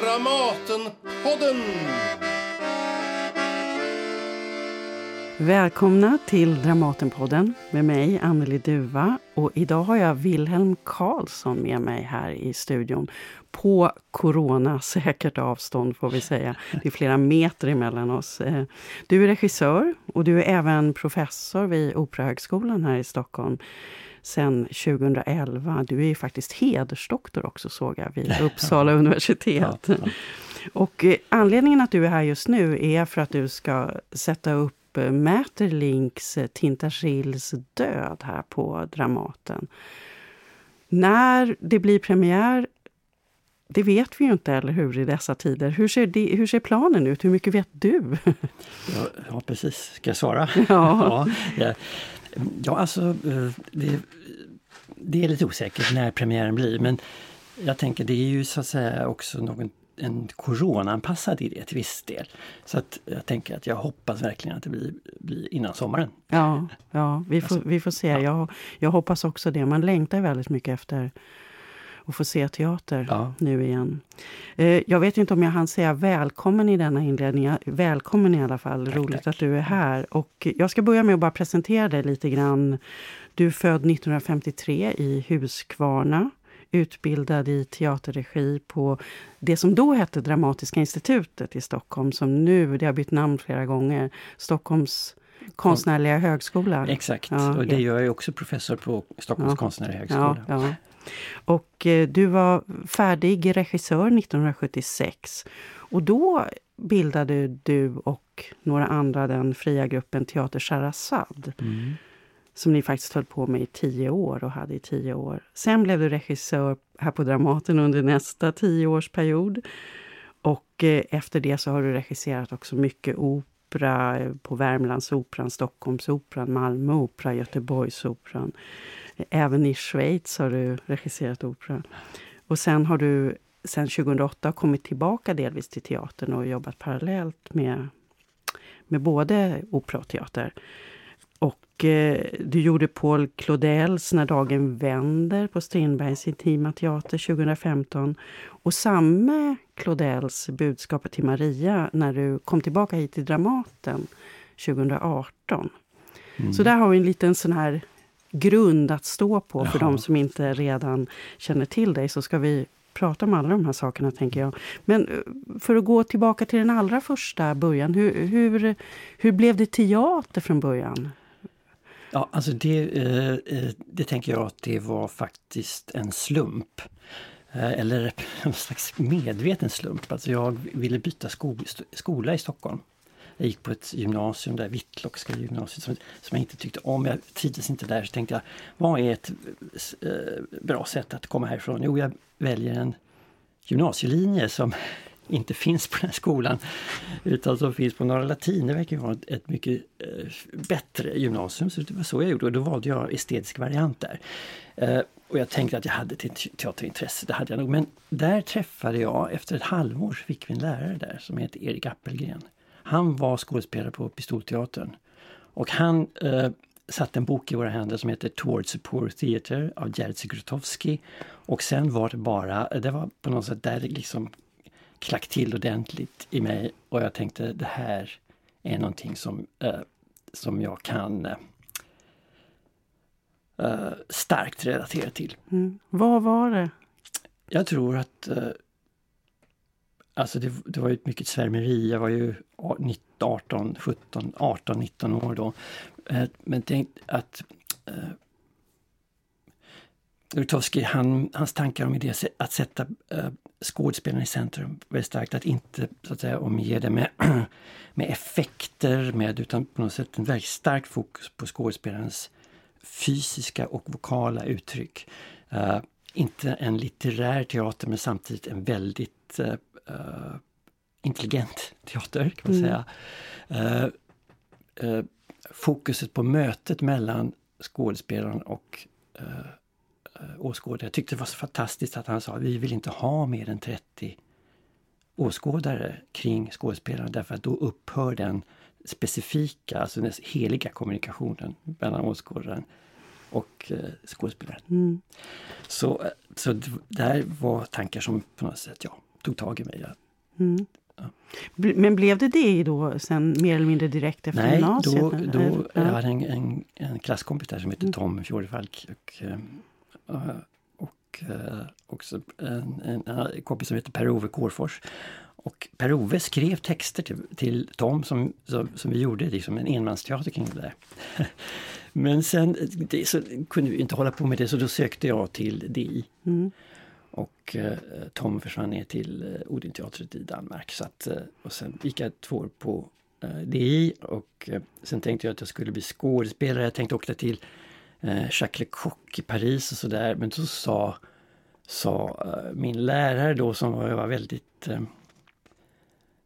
Dramatenpodden! Välkomna till Dramatenpodden med mig, Anneli Duva. Och idag har jag Wilhelm Karlsson med mig här i studion. På coronasäkert avstånd får vi säga. Det är flera meter emellan oss. Eh, du är regissör och du är även professor vid Operahögskolan här i Stockholm sen 2011. Du är ju faktiskt hedersdoktor också såg jag vid Uppsala universitet. Ja, ja. Och eh, anledningen att du är här just nu är för att du ska sätta upp Mäterlinks Tintagils död här på Dramaten. När det blir premiär, det vet vi ju inte, eller hur, i dessa tider. Hur ser, det, hur ser planen ut? Hur mycket vet du? Ja, ja precis. Ska jag svara? Ja. ja, ja, alltså det, det är lite osäkert när premiären blir men jag tänker det är ju så att säga också någon en coronaanpassad idé till viss del. Så att jag tänker att jag hoppas verkligen att det blir, blir innan sommaren. Ja, ja vi, får, alltså, vi får se. Ja. Jag, jag hoppas också det. Man längtar väldigt mycket efter att få se teater ja. nu igen. Eh, jag vet inte om jag hann säga välkommen i denna inledning. Välkommen i alla fall. Tack, Roligt tack. att du är här. Och jag ska börja med att bara presentera dig lite grann. Du är född 1953 i Huskvarna utbildad i teaterregi på det som då hette Dramatiska institutet i Stockholm, som nu, det har bytt namn flera gånger, Stockholms konstnärliga högskola. Exakt, ja, och det gör jag också professor på Stockholms ja. konstnärliga högskola. Ja, och eh, du var färdig regissör 1976. Och då bildade du och några andra den fria gruppen Teater Shahrazad. Mm som ni faktiskt höll på med i tio år och hade i tio år. Sen blev du regissör här på Dramaten under nästa tioårsperiod. Och eh, efter det så har du regisserat också mycket opera eh, på Värmlandsoperan, Stockholmsoperan, Malmöopera, Göteborgsoperan. Även i Schweiz har du regisserat opera. Och sen har du sen 2008 kommit tillbaka delvis till teatern och jobbat parallellt med, med både opera och teater. Och eh, du gjorde Paul Claudels När dagen vänder på Strindbergs Intima Teater 2015. Och samma Claudels Budskapet till Maria när du kom tillbaka hit till Dramaten 2018. Mm. Så där har vi en liten sån här grund att stå på för Jaha. de som inte redan känner till dig. Så ska vi prata om alla de här sakerna, tänker jag. Men eh, för att gå tillbaka till den allra första början. Hur, hur, hur blev det teater från början? Ja, alltså det, eh, eh, det tänker jag att det var faktiskt en slump. Eller en slags medveten slump. Alltså jag ville byta sko skola i Stockholm. Jag gick på ett gymnasium där, Whitlockska gymnasiet, som, som jag inte tyckte om. Jag trivdes inte där. Så tänkte jag, vad är ett eh, bra sätt att komma härifrån? Jo, jag väljer en gymnasielinje som inte finns på den här skolan utan som finns på Norra Latin. Det verkar vara ett mycket eh, bättre gymnasium. Så det var så jag gjorde och då valde jag estetisk variant där. Eh, och jag tänkte att jag hade ett teaterintresse, det hade jag nog. Men där träffade jag, efter ett halvår fick vi en lärare där som heter Erik Appelgren. Han var skådespelare på Pistolteatern. Och han eh, satte en bok i våra händer som heter Towards a Poor Theater av Jerzy Grotowski. Och sen var det bara, det var på något sätt där liksom klack till ordentligt i mig och jag tänkte det här är någonting som, eh, som jag kan eh, eh, starkt relatera till. Mm. Vad var det? Jag tror att eh, Alltså det, det var ju mycket svärmeri. Jag var ju 18, 17, 18, 19 år då. Eh, men tänk att eh, Grotowski, han, hans tankar om det, att sätta äh, skådespelaren i centrum väldigt starkt. Att inte så att säga, omge det med, med effekter, med, utan på något sätt en väldigt stark fokus på skådespelarens fysiska och vokala uttryck. Uh, inte en litterär teater men samtidigt en väldigt uh, uh, intelligent teater kan man mm. säga. fokuset på mötet mellan skådespelaren och Eh, åskådare. Jag tyckte det var så fantastiskt att han sa att vi vill inte ha mer än 30 åskådare kring skådespelaren därför att då upphör den specifika, alltså den heliga kommunikationen mellan åskådaren och eh, skådespelaren. Mm. Så, eh, så det här var tankar som på något sätt, ja, tog tag i mig. Ja. Mm. Men blev det det då sen mer eller mindre direkt efter Nej, gymnasiet? då, eller? då Ja. jag hade en, en, en klasskompis där som hette Mm. Tom Fjordefalk. Och, eh, och också en, en, en kompis som heter Per-Ove Kårfors. Och Per-Ove skrev texter till, till Tom som, som, som vi gjorde, liksom en enmansteater kring det där. Men sen det, så kunde vi inte hålla på med det så då sökte jag till DI. Mm. Och eh, Tom försvann ner till eh, Odinteatret i Danmark. Så att, eh, och sen gick jag två år på eh, DI och eh, sen tänkte jag att jag skulle bli skådespelare. Jag tänkte åka till eh, Jacques Lecoq i Paris och sådär. Men så sa, sa eh, min lärare då som var, jag var väldigt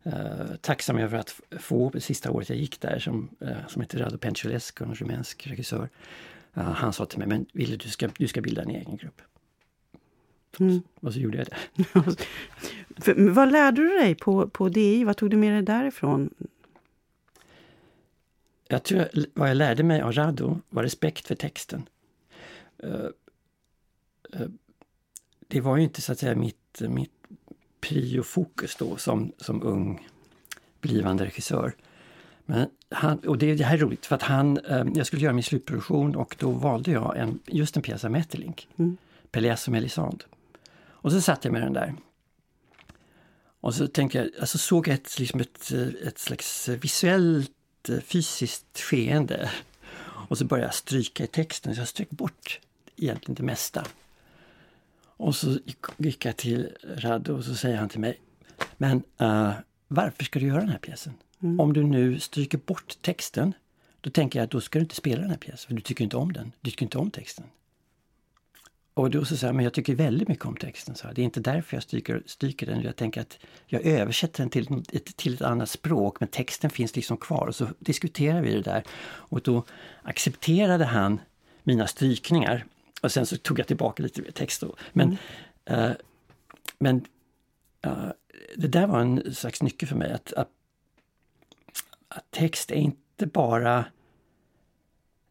eh, tacksam över att få det sista året jag gick där som, eh, som heter Rado Penculescu, en rumänsk regissör. Eh, han sa till mig, men Wille du ska, du ska bilda en egen grupp. Mm. Och så gjorde jag det. För, vad lärde du dig på, på DI? Vad tog du med dig därifrån? Jag tror jag, vad jag lärde mig av Rado var respekt för texten. Eh, eh, det var ju inte så att säga mitt, mitt priofokus då som, som ung blivande regissör. Men han, och det, det här är roligt för att han, eh, jag skulle göra min slutproduktion och då valde jag en, just en pjäs av Metterlink, Mm. Pelléas och Melisande. Och så satt jag med den där. Och så tänkte jag, alltså såg jag ett, liksom ett, ett slags visuellt eh, fysiskt skeende. Och så började jag stryka i texten, så jag strök bort egentligen det mesta. Och så gick, jag till Raddo och så säger han till mig, men eh, varför ska du göra den här pjäsen? Mm. Om du nu stryker bort texten, då tänker jag att då ska du inte spela den här pjäsen, för du tycker inte om den. Du tycker inte om texten. Och då så säger jag, men jag tycker väldigt mycket om texten. Så. Det är inte därför jag stryker, stryker den. Jag tänker att jag översätter den till ett, till ett annat språk men texten finns liksom kvar. Och så diskuterar vi det där. Och då accepterade han mina strykningar. Och sen så tog jag tillbaka lite text. Då. Men, eh, men eh, det där var en slags nyckel för mig. Att, att, att text är inte bara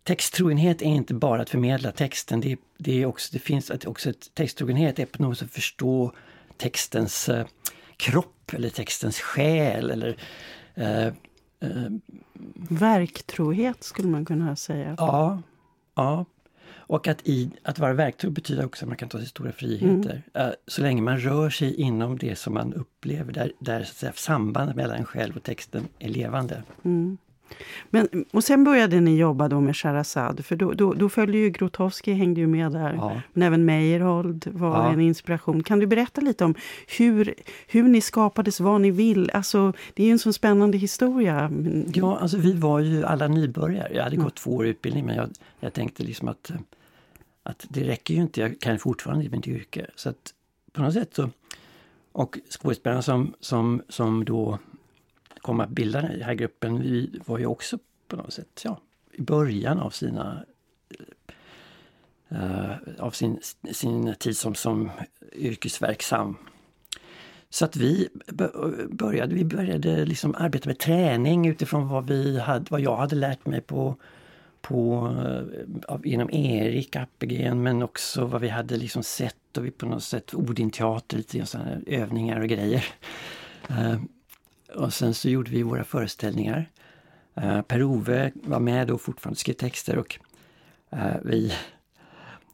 Texttrogenhet är inte bara att förmedla texten, det, det, är också, det finns att också ett texttrogenhet är på något sätt att förstå textens eh, kropp eller textens själ eller eh, Verktrohet skulle man kunna säga. ja, ja. Och att, i, att vara verktyg betyder också att man kan ta sig stora friheter. Eh, så länge man rör sig inom det som man upplever, där, där så säga, sambandet mellan en själv och texten är levande. Mm. Men, och sen började ni jobba då med Sherazad, för då, då, då följde ju Grotowski, hängde ju med där. Ja. Men även Meyerhold var Ja. en inspiration. Kan du berätta lite om hur, hur ni skapades, vad ni vill? Alltså, det är ju en så spännande historia. Ja, alltså vi var ju alla nybörjare. Jag hade gått två år utbildning men jag, jag tänkte liksom att, eh, att det räcker ju inte. Jag kan fortfarande mitt yrke. Så att på något sätt så... Och skådespelarna som, som, som då kom att bilda den här gruppen, vi var ju också på något sätt ja, i början av sina uh, av sin, sin tid som, som yrkesverksam. Så att vi började, vi började liksom arbeta med träning utifrån vad, vi hade, vad jag hade lärt mig på, på, eh, inom Erik Appelgren men också vad vi hade liksom sett och vi på något sätt oh, Odin-teater, lite sådana övningar och grejer. Eh, och sen så gjorde vi våra föreställningar. Eh, Per-Ove var med då fortfarande skrev texter och vi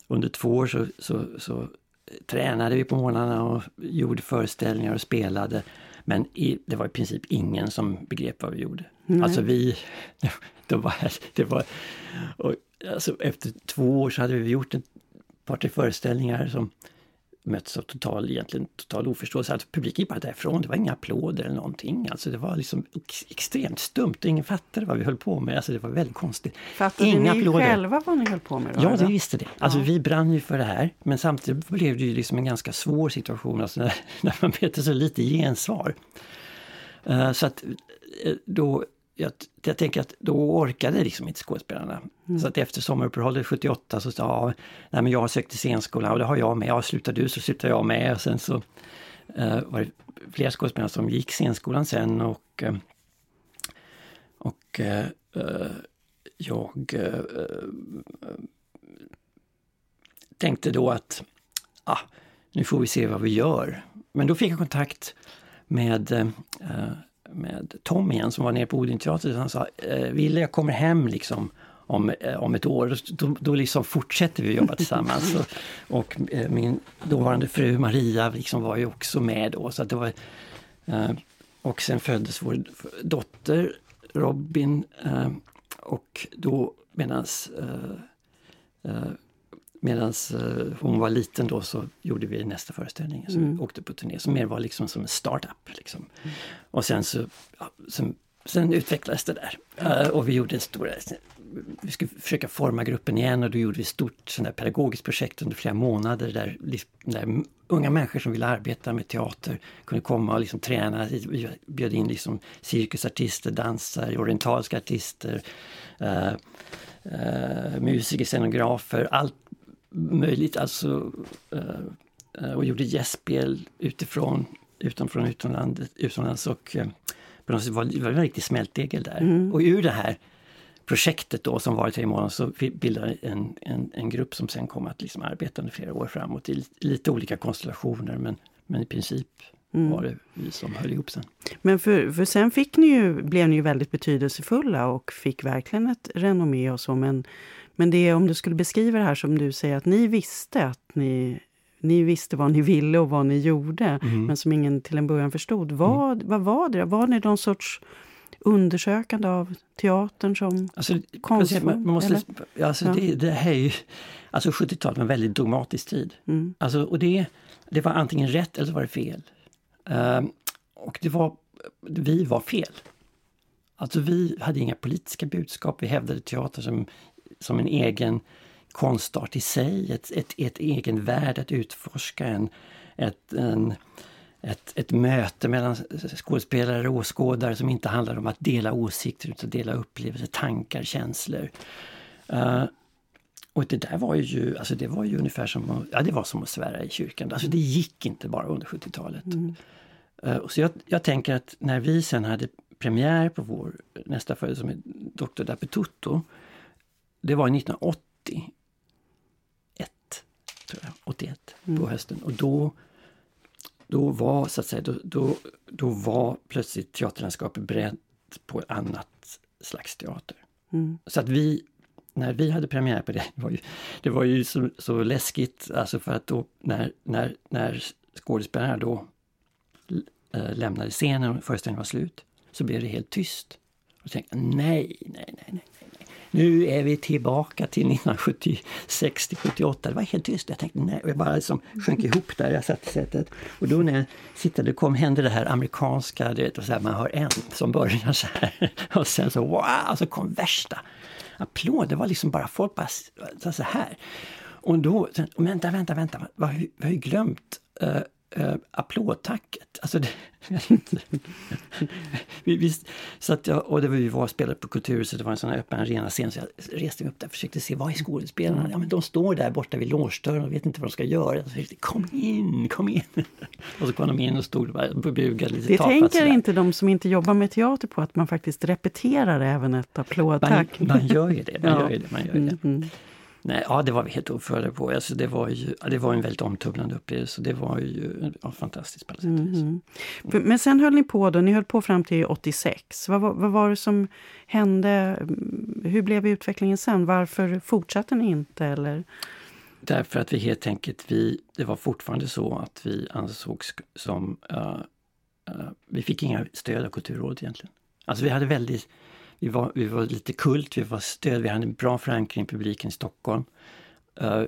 under två år så, så, så tränade vi på morgnarna och gjorde föreställningar och spelade. Men i, det var i princip ingen som begrep vad vi gjorde. Nej. Alltså vi... Det var, det var, och alltså efter två år så hade vi gjort ett par, tre föreställningar som möttes av total, egentligen total oförståelse. Alltså, publiken gick bara därifrån, det var inga applåder eller någonting. Alltså, det var liksom ex, extremt stumt, ingen fattade vad vi höll på med. Alltså, det var väldigt konstigt. Fattade Inga ni applåder. själva vad ni höll på med? då, Ja, eller? vi visste det. Alltså Ja. vi brann ju för det här. Men samtidigt blev det ju liksom en ganska svår situation alltså när, när man möter så lite gensvar. Eh, så att eh, då, jag, jag tänker att då orkade liksom inte skådespelarna. Så att efter sommaruppehållet 78 så sa jag, nej men jag har sökt till scenskolan och det har jag med. Ja, slutar du så slutar jag med. Och sen så eh, var det flera skådespelare som gick scenskolan sen och eh, och eh, jag tänkte då att ah, nu får vi se vad vi gör. men då fick jag kontakt med, med Tom igen som var nere på Odinteatern. Han sa, eh, Ville jag kommer hem liksom om, eh, om ett år. Då, då liksom fortsätter vi jobba tillsammans. och, och eh, min dåvarande fru Maria liksom var ju också med då. Så det var, eh, och sen föddes vår dotter Robin och då medans Medan hon var liten då så gjorde vi nästa föreställning. Så mm. vi åkte på turné som mer var liksom som en startup. Liksom. Mm. Och sen så ja, sen, sen utvecklades det där. Mm. och vi gjorde stora vi skulle försöka forma gruppen igen och då gjorde vi ett stort sånt pedagogiskt projekt under flera månader där, där unga människor som ville arbeta med teater kunde komma och liksom träna. Vi bjöd in liksom cirkusartister, dansare, orientalska artister, uh, uh, musiker, scenografer, allt möjligt. Alltså, uh, och gjorde gästspel utifrån, utanför utomlands, utomlands och på något sätt var det var en riktig smältdegel där. Mm. Och ur det här projektet då som var i tre månader så bildade en, en, en grupp som sen kom att liksom arbeta under flera år framåt i lite olika konstellationer men, men i princip mm. var det vi som höll ihop sen. Men för, för sen fick ni ju, blev ni ju väldigt betydelsefulla och fick verkligen ett renommé och så men, men det om du skulle beskriva det här som du säger att ni visste att ni ni visste vad ni ville och vad ni gjorde, mm. men som ingen till en början förstod. Vad, mm. vad var det? Var ni någon sorts undersökande av teatern som alltså, konstform? Man, man måste, alltså ja. det, det här är ju, alltså 70-talet var en väldigt dogmatisk tid. Mm. Alltså, och det, det var antingen rätt eller så var det fel. Ehm, och det var, vi var fel. Alltså vi hade inga politiska budskap, vi hävdade teater som, som en egen konstart i sig, ett, ett, ett egen värld att utforska, en, ett, en, ett, ett möte mellan skådespelare och åskådare som inte handlar om att dela åsikter utan dela upplevelser, tankar, känslor. Uh, och det där var ju, alltså det var ju ungefär som, ja, det var som att svära i kyrkan. Alltså det gick inte bara under 70-talet. Mm. Uh, så jag, jag, tänker att när vi sen hade premiär på vår nästa föreställning som är Dr. Dapetutto. Det var 1980. 1, tror jag, 81 mm. på hösten. Och då då var, så att säga, då, då, då var plötsligt teaterlandskapet berett på ett annat slags teater. Mm. Så att vi, när vi hade premiär på det, det var ju, det var ju så, så läskigt, alltså för att då när, när, när skådespelarna då äh, lämnade scenen och föreställningen var slut, så blev det helt tyst. Och tänkte, nej, nej, nej, nej nu är vi tillbaka till 1976 till 78. Det var helt tyst. Jag tänkte nej, jag bara liksom sjönk ihop där jag satt i sätet. Och då när jag sittade kom hände det här amerikanska, du vet, så här, man hör en som börjar så här. Och sen så wow, så kom värsta applåd. Det var liksom bara folk bara så här. Och då, vänta, vänta, vänta, vi har ju glömt eh, uh, applådtacket. Alltså det, vi, vi, så att jag, och det var, vi var och spelade på Kulturhuset, det var en sån här öppen arenascen så jag reste mig upp där och försökte se, vad är skådespelarna? Ja men de står där borta vid låsdörren och vet inte vad de ska göra. Så jag kom in, kom in! och så kom de in och stod och bugade lite Det tänker inte de som inte jobbar med teater på, att man faktiskt repeterar även ett applådtack. Man, man gör ju det, man ja. gör ju det. Man gör det. Mm -hmm. Nej, ja, det var vi helt oförberedda på. Alltså, det, var ju, det var en väldigt omtumlande upplevelse. Det var ju ja, fantastiskt på alla sätt mm. Mm. Men sen höll ni på då, ni höll på fram till 86. Vad, vad, var det som hände? Hur blev utvecklingen sen? Varför fortsatte ni inte? Eller? Därför att vi helt enkelt, vi, det var fortfarande så att vi ansågs som... Uh, uh, vi fick inga stöd av Kulturrådet egentligen. Alltså vi hade väldigt vi var, vi var lite kult, vi var stöd, vi hade en bra förankring i publiken i Stockholm. Uh,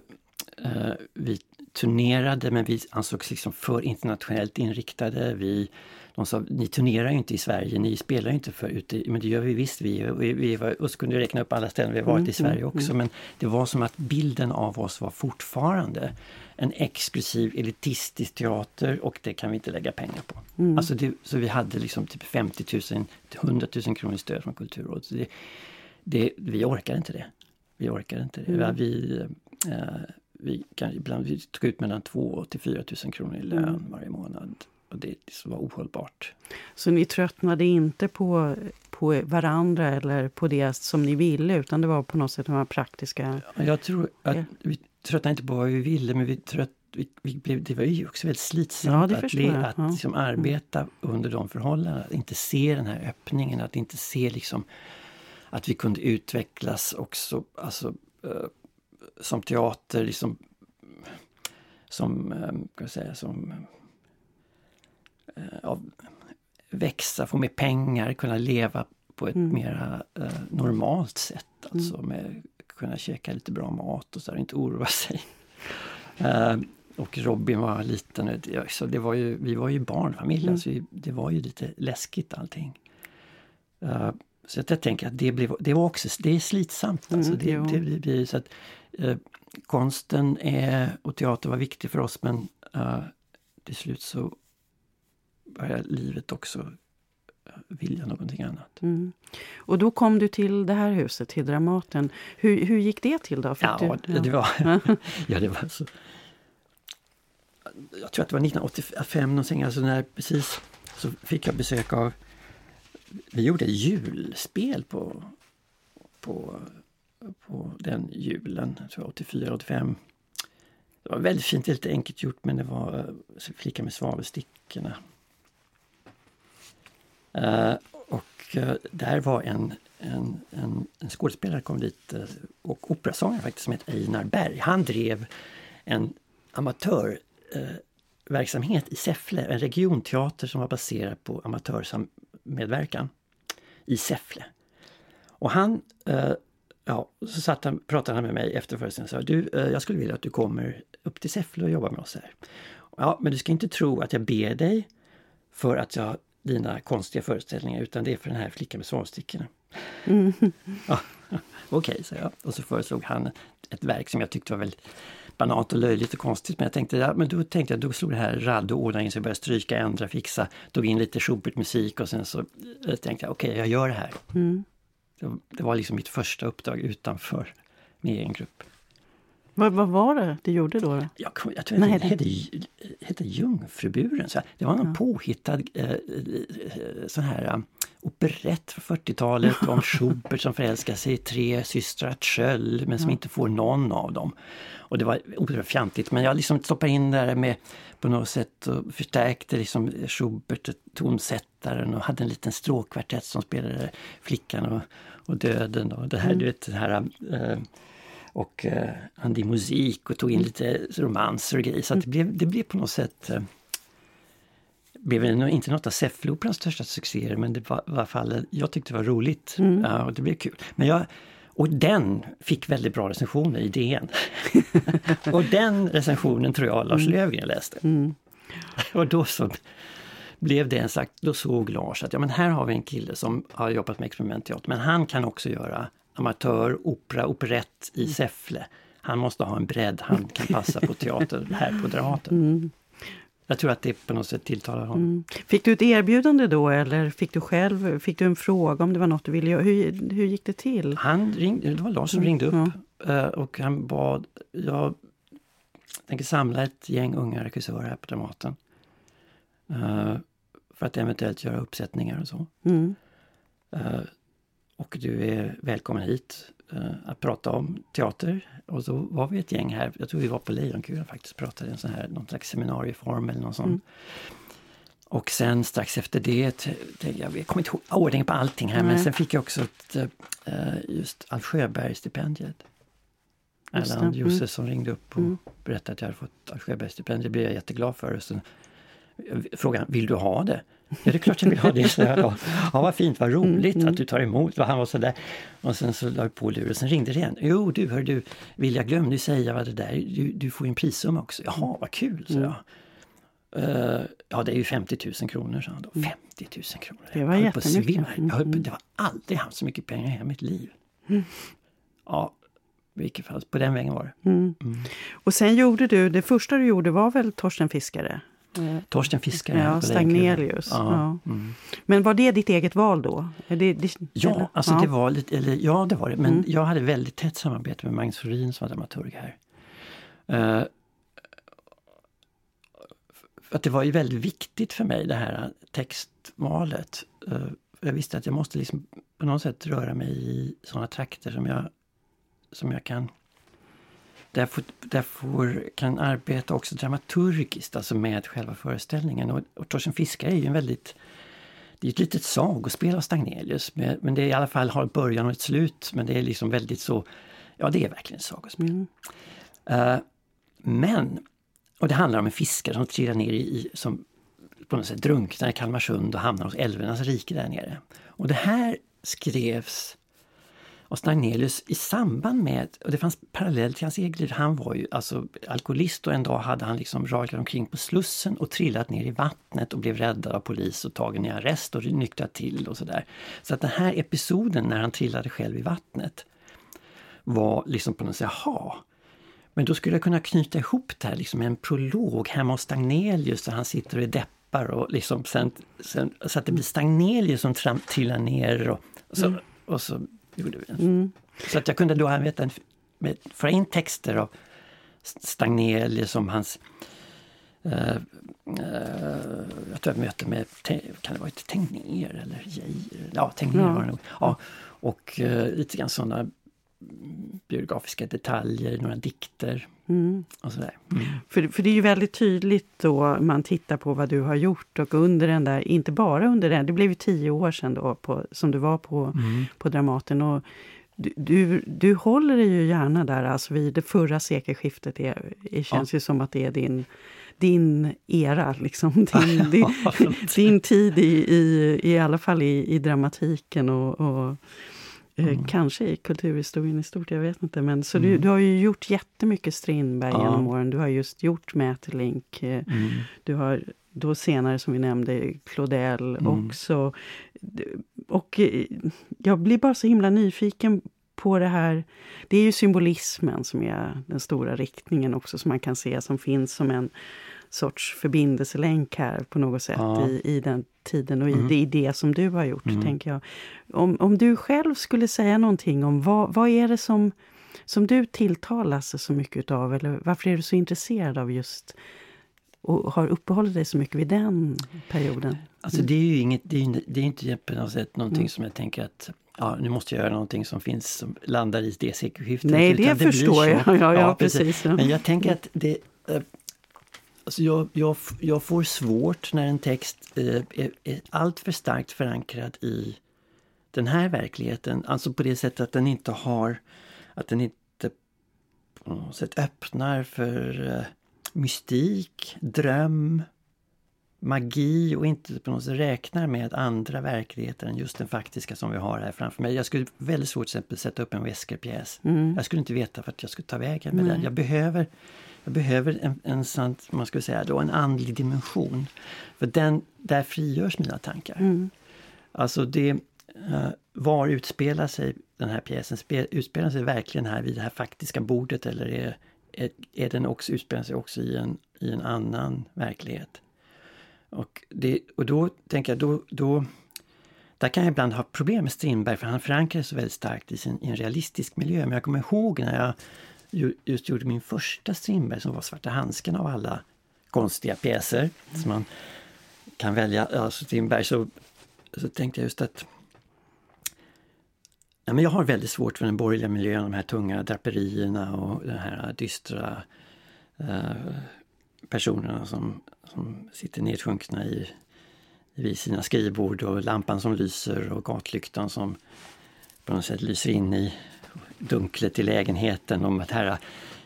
uh, vi turnerade men vi ansågs liksom för internationellt inriktade. Vi, de sa, ni turnerar ju inte i Sverige, ni spelar ju inte för ute, men det gör vi visst. Vi, vi, vi var, och så kunde räkna upp alla ställen vi varit mm, i Sverige mm, också. Mm. Men det var som att bilden av oss var fortfarande en exklusiv elitistisk teater och det kan vi inte lägga pengar på. Mm. Alltså det, så vi hade liksom typ 50 000 till 100 000 kronor i stöd från Kulturrådet. Det, det, vi orkar inte det. Vi orkar inte det. Mm. Vi, eh, vi kan ibland vi tog ut mellan 2 till 4 000 kronor i lön mm. varje månad. Och det var ohållbart. Så ni tröttnade inte på, på varandra eller på det som ni ville utan det var på något sätt de här praktiska... Jag tror att vi tröttnade inte på vad vi ville men vi trött, vi, vi, det var ju också väldigt slitsamt Ja, att, jag. att Ja. liksom arbeta under de förhållandena. Att inte se den här öppningen, att inte se liksom att vi kunde utvecklas också alltså, eh, som teater, liksom som, eh, kan jag säga, som eh, ja, växa, få mer pengar, kunna leva på ett Mm. mera eh, normalt sätt. Alltså med kunna käka lite bra mat och så där, inte oroa sig. Eh, och Robin var liten. det- Så det var ju, vi var ju barnfamilj, Mm. alltså, det var ju lite läskigt allting. Eh, så att jag tänker att det, blev, det var också det är slitsamt. Alltså Mm, det, det, blir så att, eh, konsten är, och teater var viktig för oss men eh, till slut så började livet också eh, vilja någonting annat. Mm. Och då kom du till det här huset, till Dramaten. Hur, hur gick det till då? Ja, du, det, det var, ja, det var så. Jag tror att det var 1985 någonting, alltså när precis så fick jag besök av vi gjorde julspel på, på, på den julen, 84, 85. Det var väldigt fint, lite enkelt gjort men det var eh, Flickan Flicka med svavelstickorna. Eh, och eh, där var en, en, en, en skådespelare kom dit och operasångare faktiskt som hette Einar Berg. Han drev en amatörverksamhet verksamhet i Säffle, en regionteater som var baserad på amatörmedverkan i Säffle. Och han, eh, ja, så satt han, pratade han med mig efter föreställningen och sa du, eh, jag skulle vilja att du kommer upp till Säffle och jobbar med oss här. Ja, men du ska inte tro att jag ber dig för att jag dina konstiga föreställningar utan det är för den här flickan med svavstickorna. Mm. Ja, Okej, sa jag. Och så föreslog han ett verk som jag tyckte var väldigt banalt och löjligt och konstigt. Men jag tänkte, ja, men då tänkte jag, då slog det här Raddo ordna in sig, började stryka, ändra, fixa, tog in lite Schubert-musik och sen så eh, tänkte jag, okej, jag gör det här. Mm. Det, var liksom mitt första uppdrag utanför min egen grupp. Vad, vad var det du gjorde då? då? Jag, jag tror Nej, det hette, hette Jungfruburen. Så det var någon påhittad eh, eh, sån här eh, operett från 40-talet om Schubert som förälskar sig i tre systrar Tjöll men som inte får någon av dem. Och det var oerhört fjantigt men jag liksom stoppade in det där med på något sätt och förstärkte liksom Schubert, tonsättaren och hade en liten stråkkvartett som spelade Flickan och, och Döden och det här, du vet, det här eh, och eh, Andi musik och tog in lite romanser och grejer. Så det, blev, det blev på något sätt eh, blev inte något av Säffleoperans största succéer men det var i alla fall, jag tyckte det var roligt ja, och det blev kul. Men jag, och den fick väldigt bra recensioner i DN. och den recensionen tror jag Lars Löfgren läste. Mm. Och då så blev det en sagt, då såg Lars att ja men här har vi en kille som har jobbat med experimentteater men han kan också göra amatör, opera, operett i Säffle. Han måste ha en bredd, han kan passa på teater här på Dramaten. Jag tror att det på något sätt tilltalar honom. Mm. Fick du ett erbjudande då eller fick du själv fick du en fråga om det var något du ville göra? Hur, hur gick det till? Han ringde, det var Lars som ringde upp eh, och han bad, jag tänker samla ett gäng unga regissörer här på Dramaten. För att eventuellt göra uppsättningar och så. Mm. Eh, Och du är välkommen hit eh, att prata om teater. Och så var vi ett gäng här, jag tror vi var på Lejonkulan faktiskt, pratade i en sån här, någon slags seminarieform eller någon sån. Mm. Och sen strax efter det, jag kommer inte ihåg ordningen på allting här, men Nej. sen fick jag också ett, eh, just Alf Sjöberg-stipendiet. Erland mm. Josefsson ringde upp och Mm. berättade att jag hade fått Alf Sjöberg-stipendiet. Det blev jag jätteglad för. Och sen frågade han, vill du ha det? Ja, det är klart jag vill ha det. Så jag, då. ja, vad fint, vad roligt Mm, att du tar emot. Och han var sådär. Och sen så la jag på luren, sen ringde det igen. Jo du, hör du, vill jag glömde säga vad det där, du, du får ju en prissumma också. Jaha, vad kul, så Mm. jag. Eh, ja, det är ju 50 000 kronor, sa han då. 50 000 kronor! Mm. Det var Jag höll på att svimma. Jag höll på, Mm. det var aldrig haft så mycket pengar i hela mitt liv. Mm. Ja, i vilket fall, på den vägen var det. Mm. Och sen gjorde du, det första du gjorde var väl Torsten Fiskare? Torsten Fiskare. Ja, Stagnelius. Ja. Ja. Mm. Men var det ditt eget val då? Det, det, Ja, eller? alltså ja. det var lite, eller ja det var det, men Mm. jag hade väldigt tätt samarbete med Magnus Florin som var dramaturg här. För att det var ju väldigt viktigt för mig det här textvalet. Eh, jag visste att jag måste liksom på något sätt röra mig i sådana trakter som jag, som jag kan där, får, där får, kan arbeta också dramaturgiskt, alltså med själva föreställningen. Och, och Torsten Fiskare är ju en väldigt det är ett litet sagospel av Stagnelius, men det är i alla fall har ett början och ett slut. Men det är liksom väldigt så, ja det är verkligen ett sagospel. Mm. Uh, men, och det handlar om en fiskare som trillar ner i, som på något sätt drunknar i Kalmarsund och hamnar hos älvornas rike där nere. Och det här skrevs av Stagnelius i samband med, och det fanns parallellt till hans eget liv, han var ju alltså alkoholist och en dag hade han liksom raglat omkring på Slussen och trillat ner i vattnet och blev räddad av polis och tagen i arrest och nyktrat till och sådär. Så att den här episoden när han trillade själv i vattnet var liksom på något sätt, jaha, men då skulle jag kunna knyta ihop det här liksom en prolog hemma hos Stagnelius där han sitter och är deppar och liksom sen, sen, så att det blir Stagnelius som trillar ner och, och så, mm. och så gjorde vi Mm. Så att jag kunde då arbeta, med, föra in texter av Stagnelius som hans Uh, uh, jag tror jag möte med, kan det vara Tegnér eller Geijer? Ja, Tegnér ja. var det nog. Ja, och uh, lite grann sådana biografiska detaljer, några dikter mm. och sådär. Mm. För, för det är ju väldigt tydligt då man tittar på vad du har gjort och under den där, inte bara under den, det blev ju tio år sedan då på, som du var på, mm. på Dramaten. Och du, du, du håller dig ju gärna där, alltså vid det förra sekelskiftet. Det, det känns ja. ju som att det är din din era, liksom. din, din, din tid i, i, i alla fall i, i dramatiken och, och mm. Kanske i kulturhistorien i stort, jag vet inte. Men, så mm. du, du har ju gjort jättemycket Strindberg ja. genom åren. Du har just gjort Mäterlink. Eh, mm. Du har då senare, som vi nämnde, Claudel mm. också. Och eh, jag blir bara så himla nyfiken på det här. Det är ju symbolismen som är den stora riktningen också, som man kan se som finns som en sorts förbindelselänk här på något sätt ja. i, i den tiden och i, mm. i det som du har gjort, mm. tänker jag. Om, om du själv skulle säga någonting om vad, vad är det som, som du tilltalas så mycket av eller varför är du så intresserad av just och har uppehållit dig så mycket vid den perioden? Alltså det är ju inget, det är, det är inte på något sätt någonting mm. som jag tänker att ja, nu måste jag göra någonting som finns som landar i det sekelskiftet. Nej, det, det förstår jag. Ja, ja, ja, precis. Men jag tänker att det, eh, Alltså jag, jag, jag får svårt när en text eh, är, är alltför starkt förankrad i den här verkligheten. Alltså på det sättet att den inte har, att den inte på något sätt öppnar för eh, mystik, dröm, magi och inte på något sätt räknar med andra verkligheter än just den faktiska som vi har här framför mig. Jag skulle väldigt svårt att sätta upp en Wesker-pjäs. Mm. Jag skulle inte veta vart jag skulle ta vägen med mm. den. Jag behöver jag behöver en, en, sant, man skulle säga då, en andlig dimension. För den, där frigörs mina tankar. Mm. Alltså det, uh, var utspelar sig den här pjäsen? Spe, utspelar sig verkligen här vid det här faktiska bordet eller är, är, är den också, utspelar sig också i en, i en annan verklighet? Och, det, och då tänker jag, då, då, där kan jag ibland ha problem med Strindberg för han förankrar sig väldigt starkt i, sin, i en realistisk miljö. Men jag kommer ihåg när jag just gjorde min första Strindberg som var Svarta handsken av alla konstiga pjäser som man kan välja. Alltså Strindberg så, så tänkte jag just att ja, men jag har väldigt svårt för den borgerliga miljön, de här tunga draperierna och de här dystra eh, personerna som, som sitter nedsjunkna i, vid sina skrivbord och lampan som lyser och gatlyktan som på något sätt lyser in i dunklet i lägenheten om att här,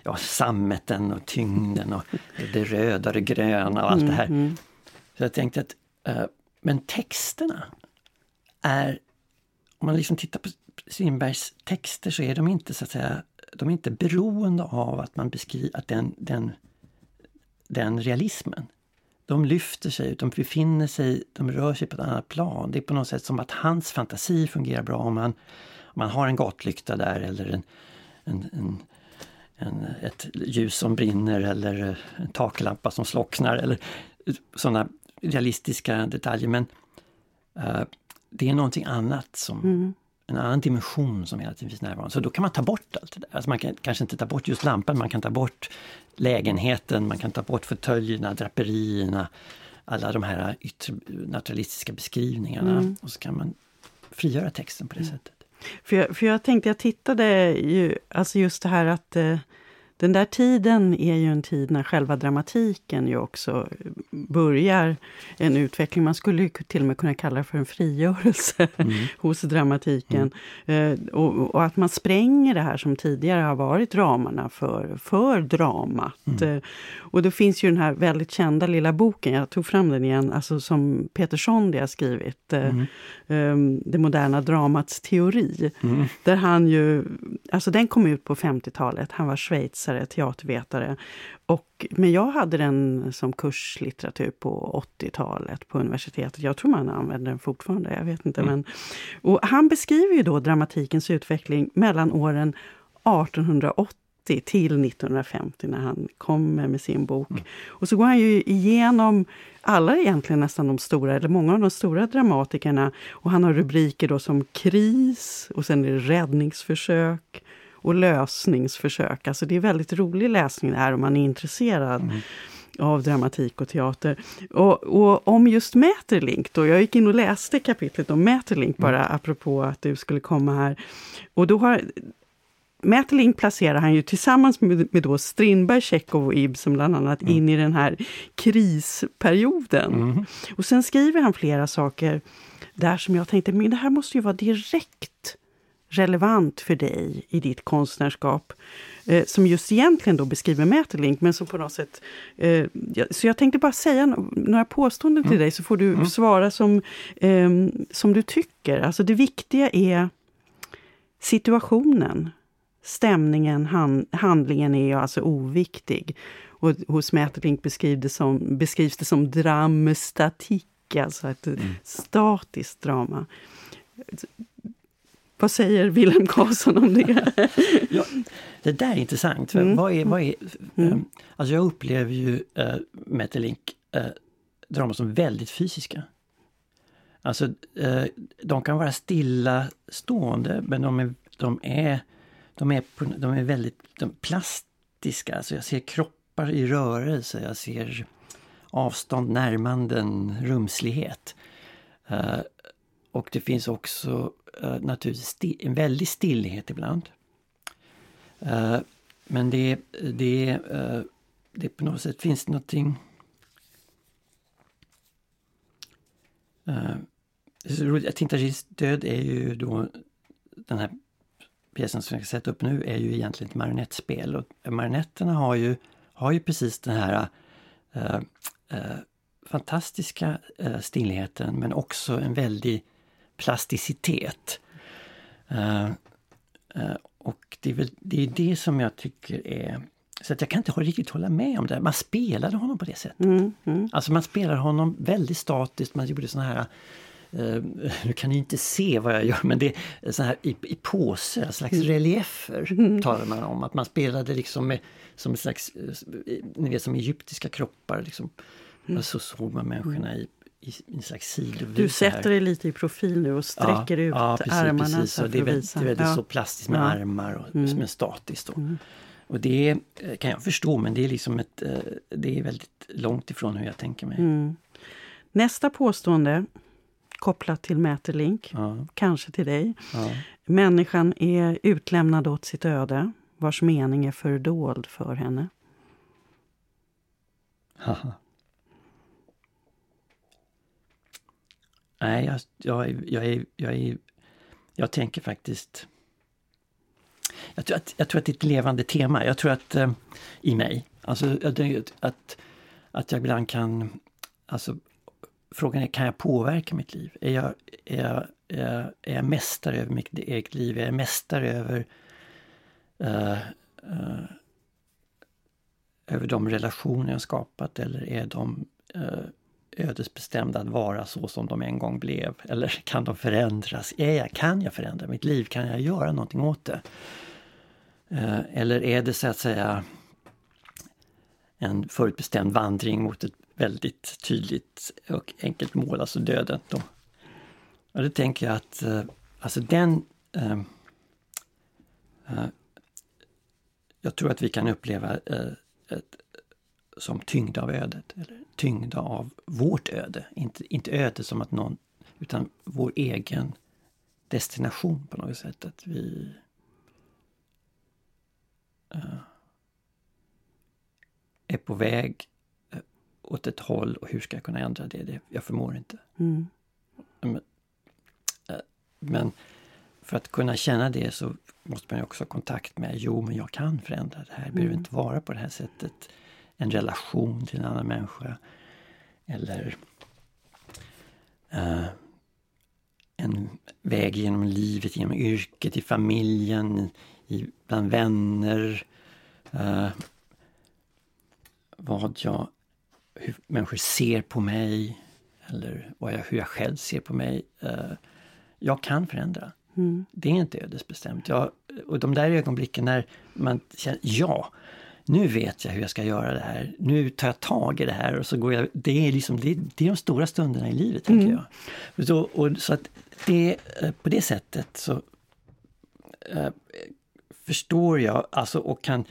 ja, sammeten och tyngden och det röda och det gröna och allt det här. Mm, mm. Så jag tänkte att, uh, men texterna är, om man liksom tittar på Strindbergs texter så är de inte så att säga, de är inte beroende av att man beskriver att den, den, den realismen de lyfter sig, de befinner sig, de rör sig på ett annat plan. Det är på något sätt som att hans fantasi fungerar bra om man man har en gatlykta där eller en, en, en, en, ett ljus som brinner eller en taklampa som slocknar eller sådana realistiska detaljer. Men uh, det är någonting annat som mm. en annan dimension som hela tiden finns närvarande. Så då kan man ta bort allt det där. Alltså man kan kanske inte ta bort just lampan, man kan ta bort lägenheten, man kan ta bort fåtöljerna, draperierna, alla de här yttre naturalistiska beskrivningarna. Mm. Och så kan man frigöra texten på det mm. sättet. För jag, för jag tänkte, jag tittade ju, alltså just det här att eh, den där tiden är ju en tid när själva dramatiken ju också börjar en utveckling. Man skulle till och med kunna kalla det för en frigörelse mm. hos dramatiken. Mm. Eh, och, och, att man spränger det här som tidigare har varit ramarna för, för dramat. Mm. Eh, och det finns ju den här väldigt kända lilla boken, jag tog fram den igen, alltså som Peter Sondi har skrivit. Eh, mm. Ehm, det moderna dramats teori. Mm. Där han ju, alltså den kom ut på 50-talet, han var schweizare, teatervetare. Och, men jag hade den som kurslitteratur på 80-talet på universitetet. Jag tror man använder den fortfarande, jag vet inte. Mm. Men, och han beskriver ju då dramatikens utveckling mellan åren 1880 till 1950 när han kommer med sin bok. Mm. Och så går han ju igenom alla egentligen nästan de stora, eller många av de stora dramatikerna. Och han har rubriker då som kris och sen är det räddningsförsök och lösningsförsök. Alltså det är väldigt rolig läsning det här om man är intresserad. Mm av dramatik och teater. Och, och, om just Mäterlink då, jag gick in och läste kapitlet om Mäterlink bara mm. apropå att du skulle komma här. Och då har Mäterlink placerar han ju tillsammans med, med då Strindberg, Tjechov och Ibsen bland annat mm. in i den här krisperioden. Mm. Och sen skriver han flera saker där som jag tänkte, men det här måste ju vara direkt relevant för dig i ditt konstnärskap. Eh, som just egentligen då beskriver Mäterlink, men som på något sätt... Eh, så jag tänkte bara säga några påståenden till mm. dig, så får du mm. svara som, eh, som du tycker. Alltså det viktiga är situationen. Stämningen, hand, handlingen är alltså oviktig. Och hos Mäterlink beskrivs det som, beskrivs det som dramstatik, alltså ett mm. statiskt drama. Vad säger Wilhelm Karlsson om det? ja, det där är intressant. För mm. vad är, vad är, mm. um, alltså jag upplever ju uh, Mäterlink uh, drama som väldigt fysiska. Alltså, uh, de kan vara stillastående men de är, de är de är, de är väldigt de plastiska. Alltså jag ser kroppar i rörelse, jag ser avstånd, närmanden, rumslighet. Uh, och det finns också uh, naturligtvis en väldig stillhet ibland. Uh, men det, det, uh, det på något sätt finns någonting... Uh, Tintaris död är ju då den här pjäsen som jag ska sätta upp nu är ju egentligen ett marionettspel och marionetterna har ju, har ju precis den här äh, fantastiska stillheten men också en väldig plasticitet. och det är, väl, det är det som jag tycker är så att jag kan inte riktigt hålla med om det. Man spelade honom på det sättet. Mm, mm. Alltså man spelade honom väldigt statiskt, man gjorde såna här Uh, nu kan ni inte se vad jag gör men det är så här i, i påsar, slags mm. reliefer mm. talar man om. Att man spelade liksom med, som slags, ni vet som egyptiska kroppar. Liksom. Mm. Och så såg man människorna i, i, i en slags sidovis. Du sätter dig lite i profil nu och sträcker ja, ut ja, precis, armarna. Precis. Så det, är väldigt, det är väldigt ja. så plastiskt med armar och mm. som statiskt. Då. Mm. Och det eh, kan jag förstå men det är liksom ett, det är väldigt långt ifrån hur jag tänker mig. Mm. Nästa påstående kopplat till Mäterlink, ja. kanske till dig. Ja. Människan är utlämnad åt sitt öde, vars mening är fördold för henne. Haha. Nej, jag, jag, jag, är, jag, är, jag tänker faktiskt... Jag tror, att, jag tror att det är ett levande tema. Jag tror att eh, i mig, alltså att, att jag ibland kan alltså, frågan är, kan jag påverka mitt liv? Är jag, är jag, är jag, är jag mästare över mitt eget liv? Är jag mästare över eh, eh, över de relationer jag skapat eller är de uh, ödesbestämda att vara så som de en gång blev? Eller kan de förändras? Är jag, kan jag förändra mitt liv? Kan jag göra någonting åt det? Eh, eller är det så att säga en förutbestämd vandring mot ett väldigt tydligt och enkelt mål, alltså döden. Då. Och det tänker jag att eh, alltså den eh, eh, jag tror att vi kan uppleva eh, ett, som tyngda av ödet, eller tyngda av vårt öde. Inte, inte öde som att någon, utan vår egen destination på något sätt. Att vi... Uh, är på väg eh, åt ett håll och hur ska jag kunna ändra det? det jag förmår inte. Mm. Men, eh, men, för att kunna känna det så måste man också ha kontakt med, jo men jag kan förändra det här, det behöver mm. inte vara på det här sättet. En relation till en annan människa. Eller uh, en väg genom livet, genom yrket, i familjen, i, bland vänner. Uh, vad jag, hur människor ser på mig eller jag, hur jag själv ser på mig. Uh, jag kan förändra. Mm. Det är inte ödesbestämt. Jag, och de där ögonblicken när man känner ja, nu vet jag hur jag ska göra det här. Nu tar jag tag i det här och så går jag... Det är, liksom, det, det är de stora stunderna i livet, tänker mm. jag. Så, och, så att det, eh, på det sättet så äh, förstår jag alltså och kan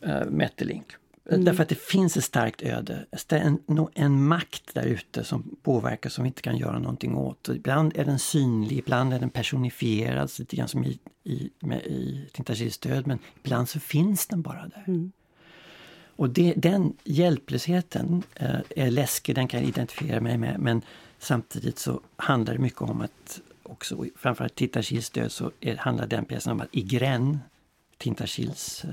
äh, Metterlink Mm. Därför att det finns ett starkt öde, en, en makt där ute som påverkar som vi inte kan göra någonting åt. Och ibland är den synlig, ibland är den personifierad, lite grann som i, i, med, i Tintasils död, men ibland så finns den bara där. Mm. Och det, den hjälplösheten eh, är läskig, den kan jag identifiera mig med, men samtidigt så handlar det mycket om att också, framförallt Tintasils död, så är, handlar den pjäsen om att Igren, Tintasils eh,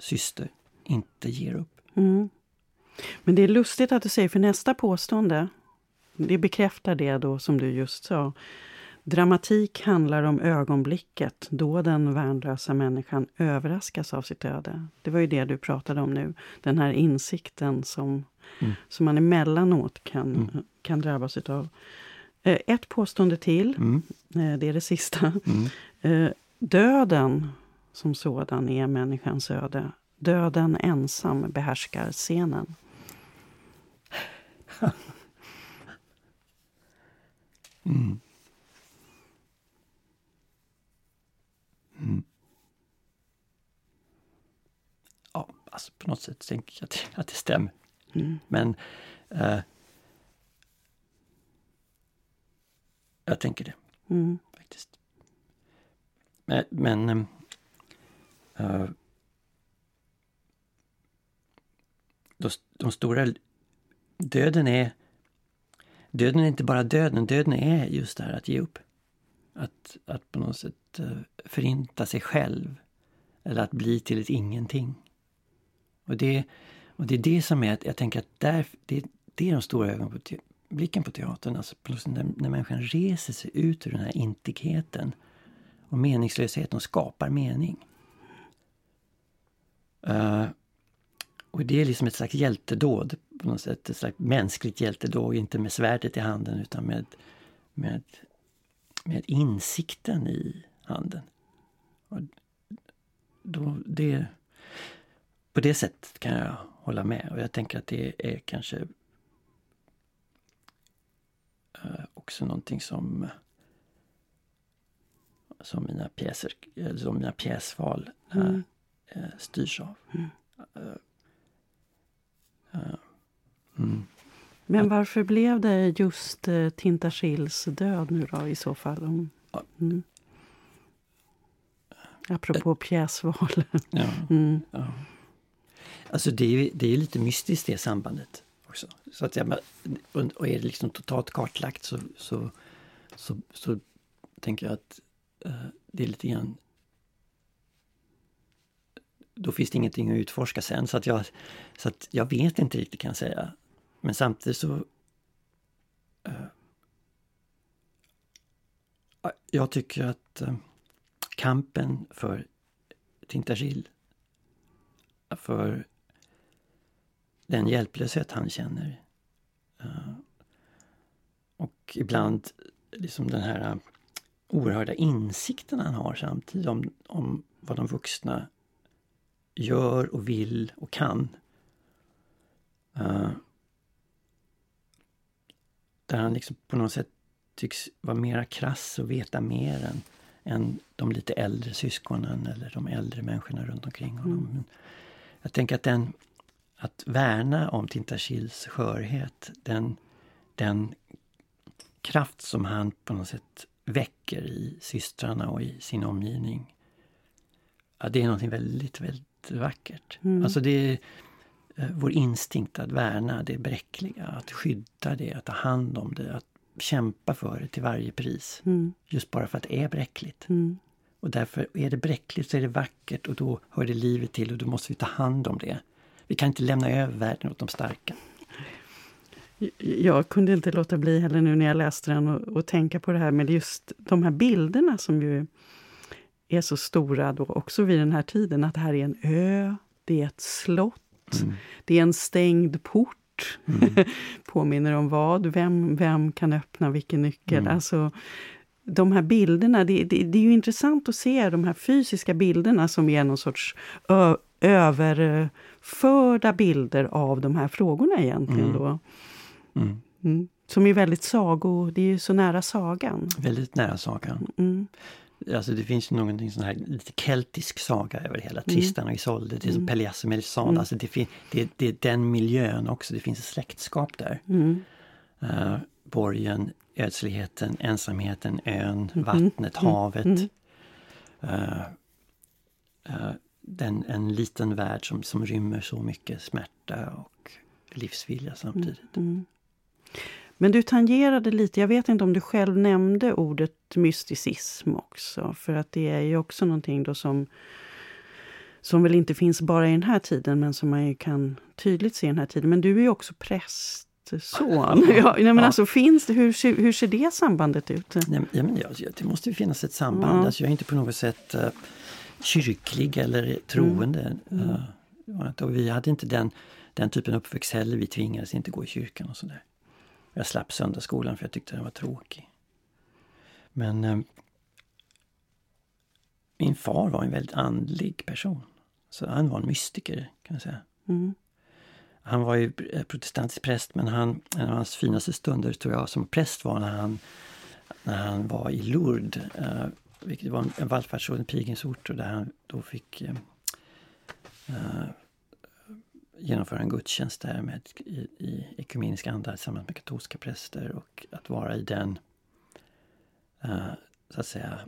syster, inte ger upp. Mm. Men det är lustigt att du säger, för nästa påstående, det bekräftar det då som du just sa. Dramatik handlar om ögonblicket då den värnlösa människan överraskas av sitt öde. Det var ju det du pratade om nu, den här insikten som, mm. som man emellanåt kan, mm. kan drabbas utav. Eh, ett påstående till, mm. Eh, det är det sista. Mm. Eh, döden som sådan är människans öde. Döden ensam behärskar scenen. mm. Mm. Ja, alltså på något sätt tänker jag att, det, att det stämmer. Mm. Men uh, jag tänker det. Mm. Faktiskt. Men, men uh, de, de stora... Döden är... Döden är inte bara döden, döden är just det här att ge upp. Att, att på något sätt eh, förinta sig själv. Eller att bli till ett ingenting. Och det, och det är det som är att jag tänker att där, det, det är de stora ögonblicken på teatern. Alltså när, när människan reser sig ut ur den här intigheten och meningslösheten och skapar mening. Uh, och det är liksom ett slags hjältedåd, på något sätt. Ett slags mänskligt hjältedåd, inte med svärdet i handen utan med, med, med insikten i handen. Och då, det, på det sättet kan jag hålla med och jag tänker att det är kanske uh, också någonting som som mina pjäser, som mina pjäsval mm. styrs av. Mm. Mm. Men varför blev det just eh, Tintashils död nu då i så fall? Mm. Apropå pjäsval. Ja, mm. ja. Alltså det är, det är lite mystiskt det sambandet också. Så att jag, och är det liksom totalt kartlagt så, så, så, så tänker jag att det är lite grann då finns det ingenting att utforska sen. Så att jag, så att jag vet inte riktigt kan jag säga. Men samtidigt så... Uh, jag tycker att uh, kampen för Tintagil, för den hjälplöshet han känner uh, och ibland liksom den här oerhörda insikten han har samtidigt om, om vad de vuxna gör och vill och kan. Uh, där han liksom på något sätt tycks vara mera krass och veta mer än, än de lite äldre syskonen eller de äldre människorna runt omkring honom. Mm. Jag tänker att den, att värna om Tintashils skörhet, den, den kraft som han på något sätt väcker i systrarna och i sin omgivning. Ja, det är någonting väldigt, väldigt vackert. Mm. Alltså det är eh, vår instinkt att värna det bräckliga, att skydda det, att ta hand om det, att kämpa för det till varje pris. Mm. Just bara för att det är bräckligt. Mm. Och därför är det bräckligt så är det vackert och då hör det livet till och då måste vi ta hand om det. Vi kan inte lämna över världen åt de starka. Jag kunde inte låta bli heller nu när jag läste den och, och tänka på det här med just de här bilderna som ju är så stora då också vid den här tiden. Att det här är en ö, det är ett slott, mm. det är en stängd port. Mm. Påminner om vad? Vem, vem kan öppna vilken nyckel? Mm. Alltså, de här bilderna, det, det, det, är ju intressant att se de här fysiska bilderna som är någon sorts ö, överförda bilder av de här frågorna egentligen. Mm. Då. Mm. Mm. Som är väldigt sago, det är ju så nära sagan. Väldigt nära sagan. Alltså det finns ju någonting sån här lite keltisk saga över hela. Mm. Tristan och Isolde, det är som mm. Pelléas och Melisande. Mm. Alltså det, det, det, är den miljön också, det finns ett släktskap där. Mm. Uh, borgen, ödsligheten, ensamheten, ön, mm. vattnet, mm. havet. Uh, uh, den, en liten värld som, som rymmer så mycket smärta och livsvilja samtidigt. Men du tangerade lite, jag vet inte om du själv nämnde ordet mysticism också, för att det är ju också någonting då som som väl inte finns bara i den här tiden, men som man kan tydligt se i den här tiden. Men du är ju också prästson. ja, nej, men ja. alltså, finns det, hur, hur ser det sambandet ut? Nej, ja, men ja, det måste ju finnas ett samband. Ja. Alltså, jag är inte på något sätt uh, kyrklig eller troende. Mm. Uh, och vi hade inte den, den typen av uppväxt heller. Vi tvingades inte gå i kyrkan och sådär. Jag slapp söndagsskolan för jag tyckte den var tråkig. Men eh, min far var en väldigt andlig person. Så han var en mystiker kan man säga. Mm. Han var ju protestantisk präst men han, en av hans finaste stunder tror jag som präst var när han, när han var i Lourdes. Eh, vilket var en, en en pilgrimsort och där han då fick eh, eh genomföra en gudstjänst där med, i, i ekumenisk anda tillsammans med katolska präster och att vara i den, uh, så att säga,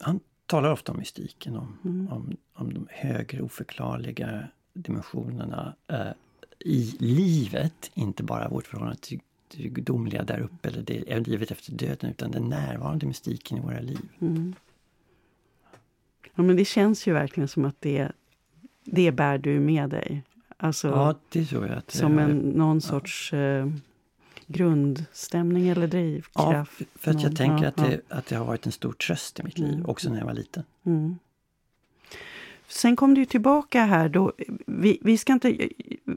han talar ofta om mystiken, om, mm. om, om de högre oförklarliga dimensionerna uh, i livet, inte bara vårt förhållande till det gudomliga där uppe eller det, livet efter döden utan den närvarande mystiken i våra liv. Mm. Ja, men det känns ju verkligen som att det det bär du med dig. Alltså, ja, det tror jag. Att som en, någon sorts eh, grundstämning eller drivkraft. Ja, för att jag någon, tänker ja, att, det, att det har varit en stor tröst i mitt liv, mm. också när jag var liten. Mm. Sen kom du tillbaka här då. Vi, vi, ska inte,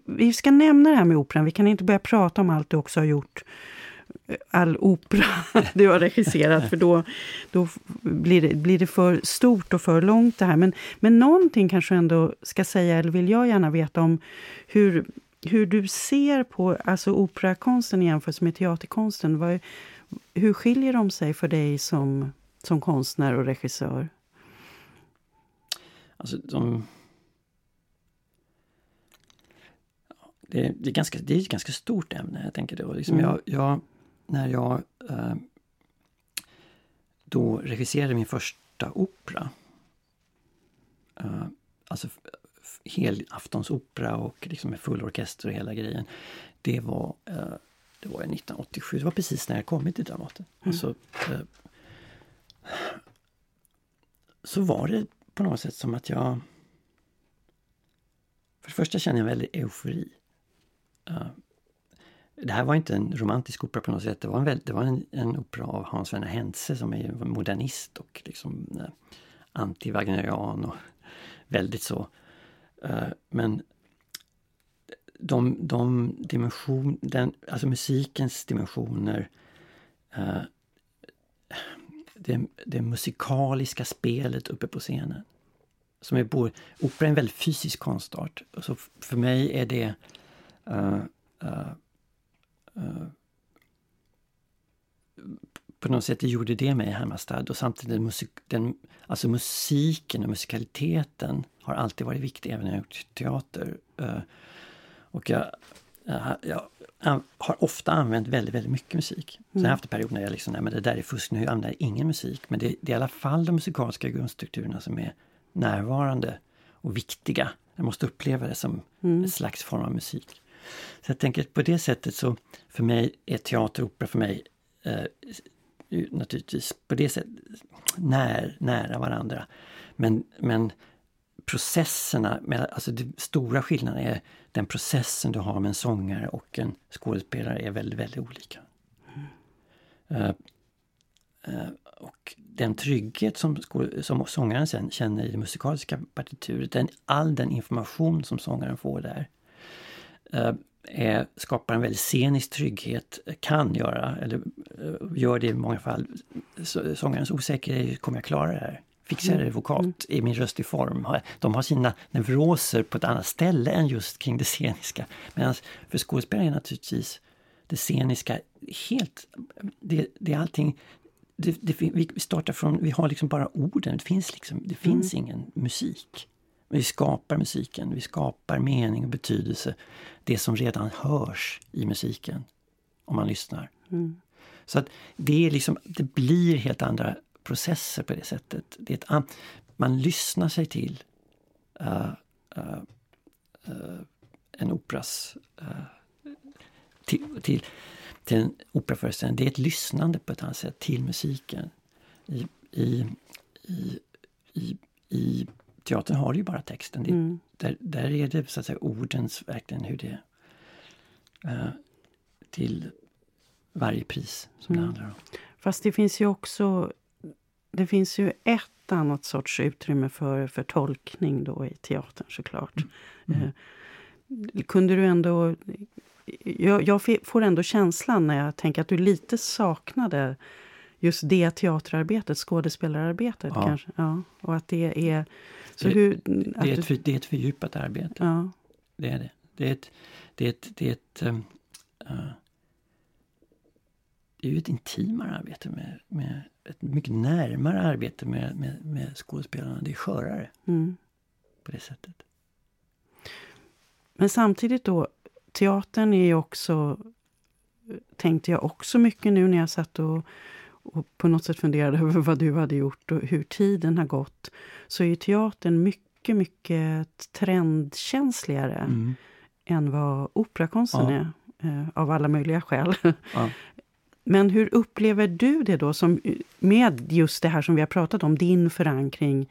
vi ska nämna det här med operan. Vi kan inte börja prata om allt du också har gjort all opera du har regisserat för då, då blir, det, blir det för stort och för långt det här. Men, men någonting kanske ändå ska säga, eller vill jag gärna veta om hur, hur du ser på alltså operakonsten i jämförelse med teaterkonsten. Vad, hur skiljer de sig för dig som, som konstnär och regissör? Alltså de... Det, det, är, ganska, det är ett ganska stort ämne. Jag tänker då. Liksom mm. jag, jag när jag eh, då regisserade min första opera. Eh, alltså helaftonsopera och liksom med full orkester och hela grejen. Det var, eh, det var 1987, det var precis när jag kommit till Dramaten. Mm. Så, eh, så var det på något sätt som att jag... För det första kände jag en väldig eufori. Det här var inte en romantisk opera på något sätt. Det var en, det var en, en opera av Hans Werner Henze som är modernist och liksom eh, anti-wagnerian och väldigt så. Eh, men de, de dimension, den, alltså musikens dimensioner eh, det, det musikaliska spelet uppe på scenen. Som är både, opera är en väldigt fysisk konstart. Så för mig är det uh, uh, på något sätt gjorde det mig i och samtidigt musik, den, alltså musiken och musikaliteten har alltid varit viktig även när jag gjort teater. Uh, och jag, jag, jag, har ofta använt väldigt, väldigt mycket musik. Mm. Sen har jag haft perioder när jag liksom, nej men det där är fusk, nu använder jag ingen musik. Men det, det, är i alla fall de musikaliska grundstrukturerna som är närvarande. och viktiga. Jag måste uppleva det som mm. en slags form av musik. Så jag tänker på det sättet så för mig är teater och opera för mig eh, naturligtvis på det sättet när, nära varandra. Men, men processerna, alltså den stora skillnaden är den processen du har med en sångare och en skådespelare är väldigt, väldigt olika. Mm. Uh, uh, och den trygghet som, som sångaren sen känner i det musikaliska partituret, den, all den information som sångaren får där, är, skapar en väldigt scenisk trygghet, kan göra, eller gör det i många fall. Sångarens osäkerhet, kommer jag klara det här? Fixar jag det vokalt? Mm. Är min röst i form? De har sina neuroser på ett annat ställe än just kring det sceniska. Medan för skådespelare är naturligtvis det sceniska helt... Det, det är allting... Det, det, vi startar från, vi har liksom bara orden, det finns, liksom, det finns mm. ingen musik. Vi skapar musiken, vi skapar mening och betydelse. Det som redan hörs i musiken, om man lyssnar. Mm. Så att det, är liksom, det blir helt andra processer på det sättet. Det är ett, man lyssnar sig till uh, uh, uh, en operas... till, till, till en operaföreställning. Det är ett lyssnande på ett annat sätt till musiken. I, i, i, i, i teatern har ju bara texten. Det, mm. där, där är det så att säga ordens, verkligen hur det... till varje pris som mm. det handlar om. Fast det finns ju också det finns ju ett annat sorts utrymme för, för tolkning då i teatern såklart. Mm. Eh, kunde du ändå... Jag, jag, får ändå känslan när jag tänker att du lite saknade just det teaterarbetet, skådespelararbetet ja. kanske. Ja, och att det är... Så det, hur, det, är ett, du, det är ett fördjupat arbete. Ja. Det är det. Det är ett... Det är ett, det är ett um, uh, det är ju ett intimare arbete med, med ett mycket närmare arbete med, med, med skådespelarna. Det är skörare mm. på det sättet. Men samtidigt då, teatern är ju också, tänkte jag också mycket nu när jag satt och, och på något sätt funderade över vad du hade gjort och hur tiden har gått. Så är teatern mycket, mycket trendkänsligare mm. än vad operakonsten ja. är. Eh, av alla möjliga skäl. Ja. Men hur upplever du det då som, med just det här som vi har pratat om, din förankring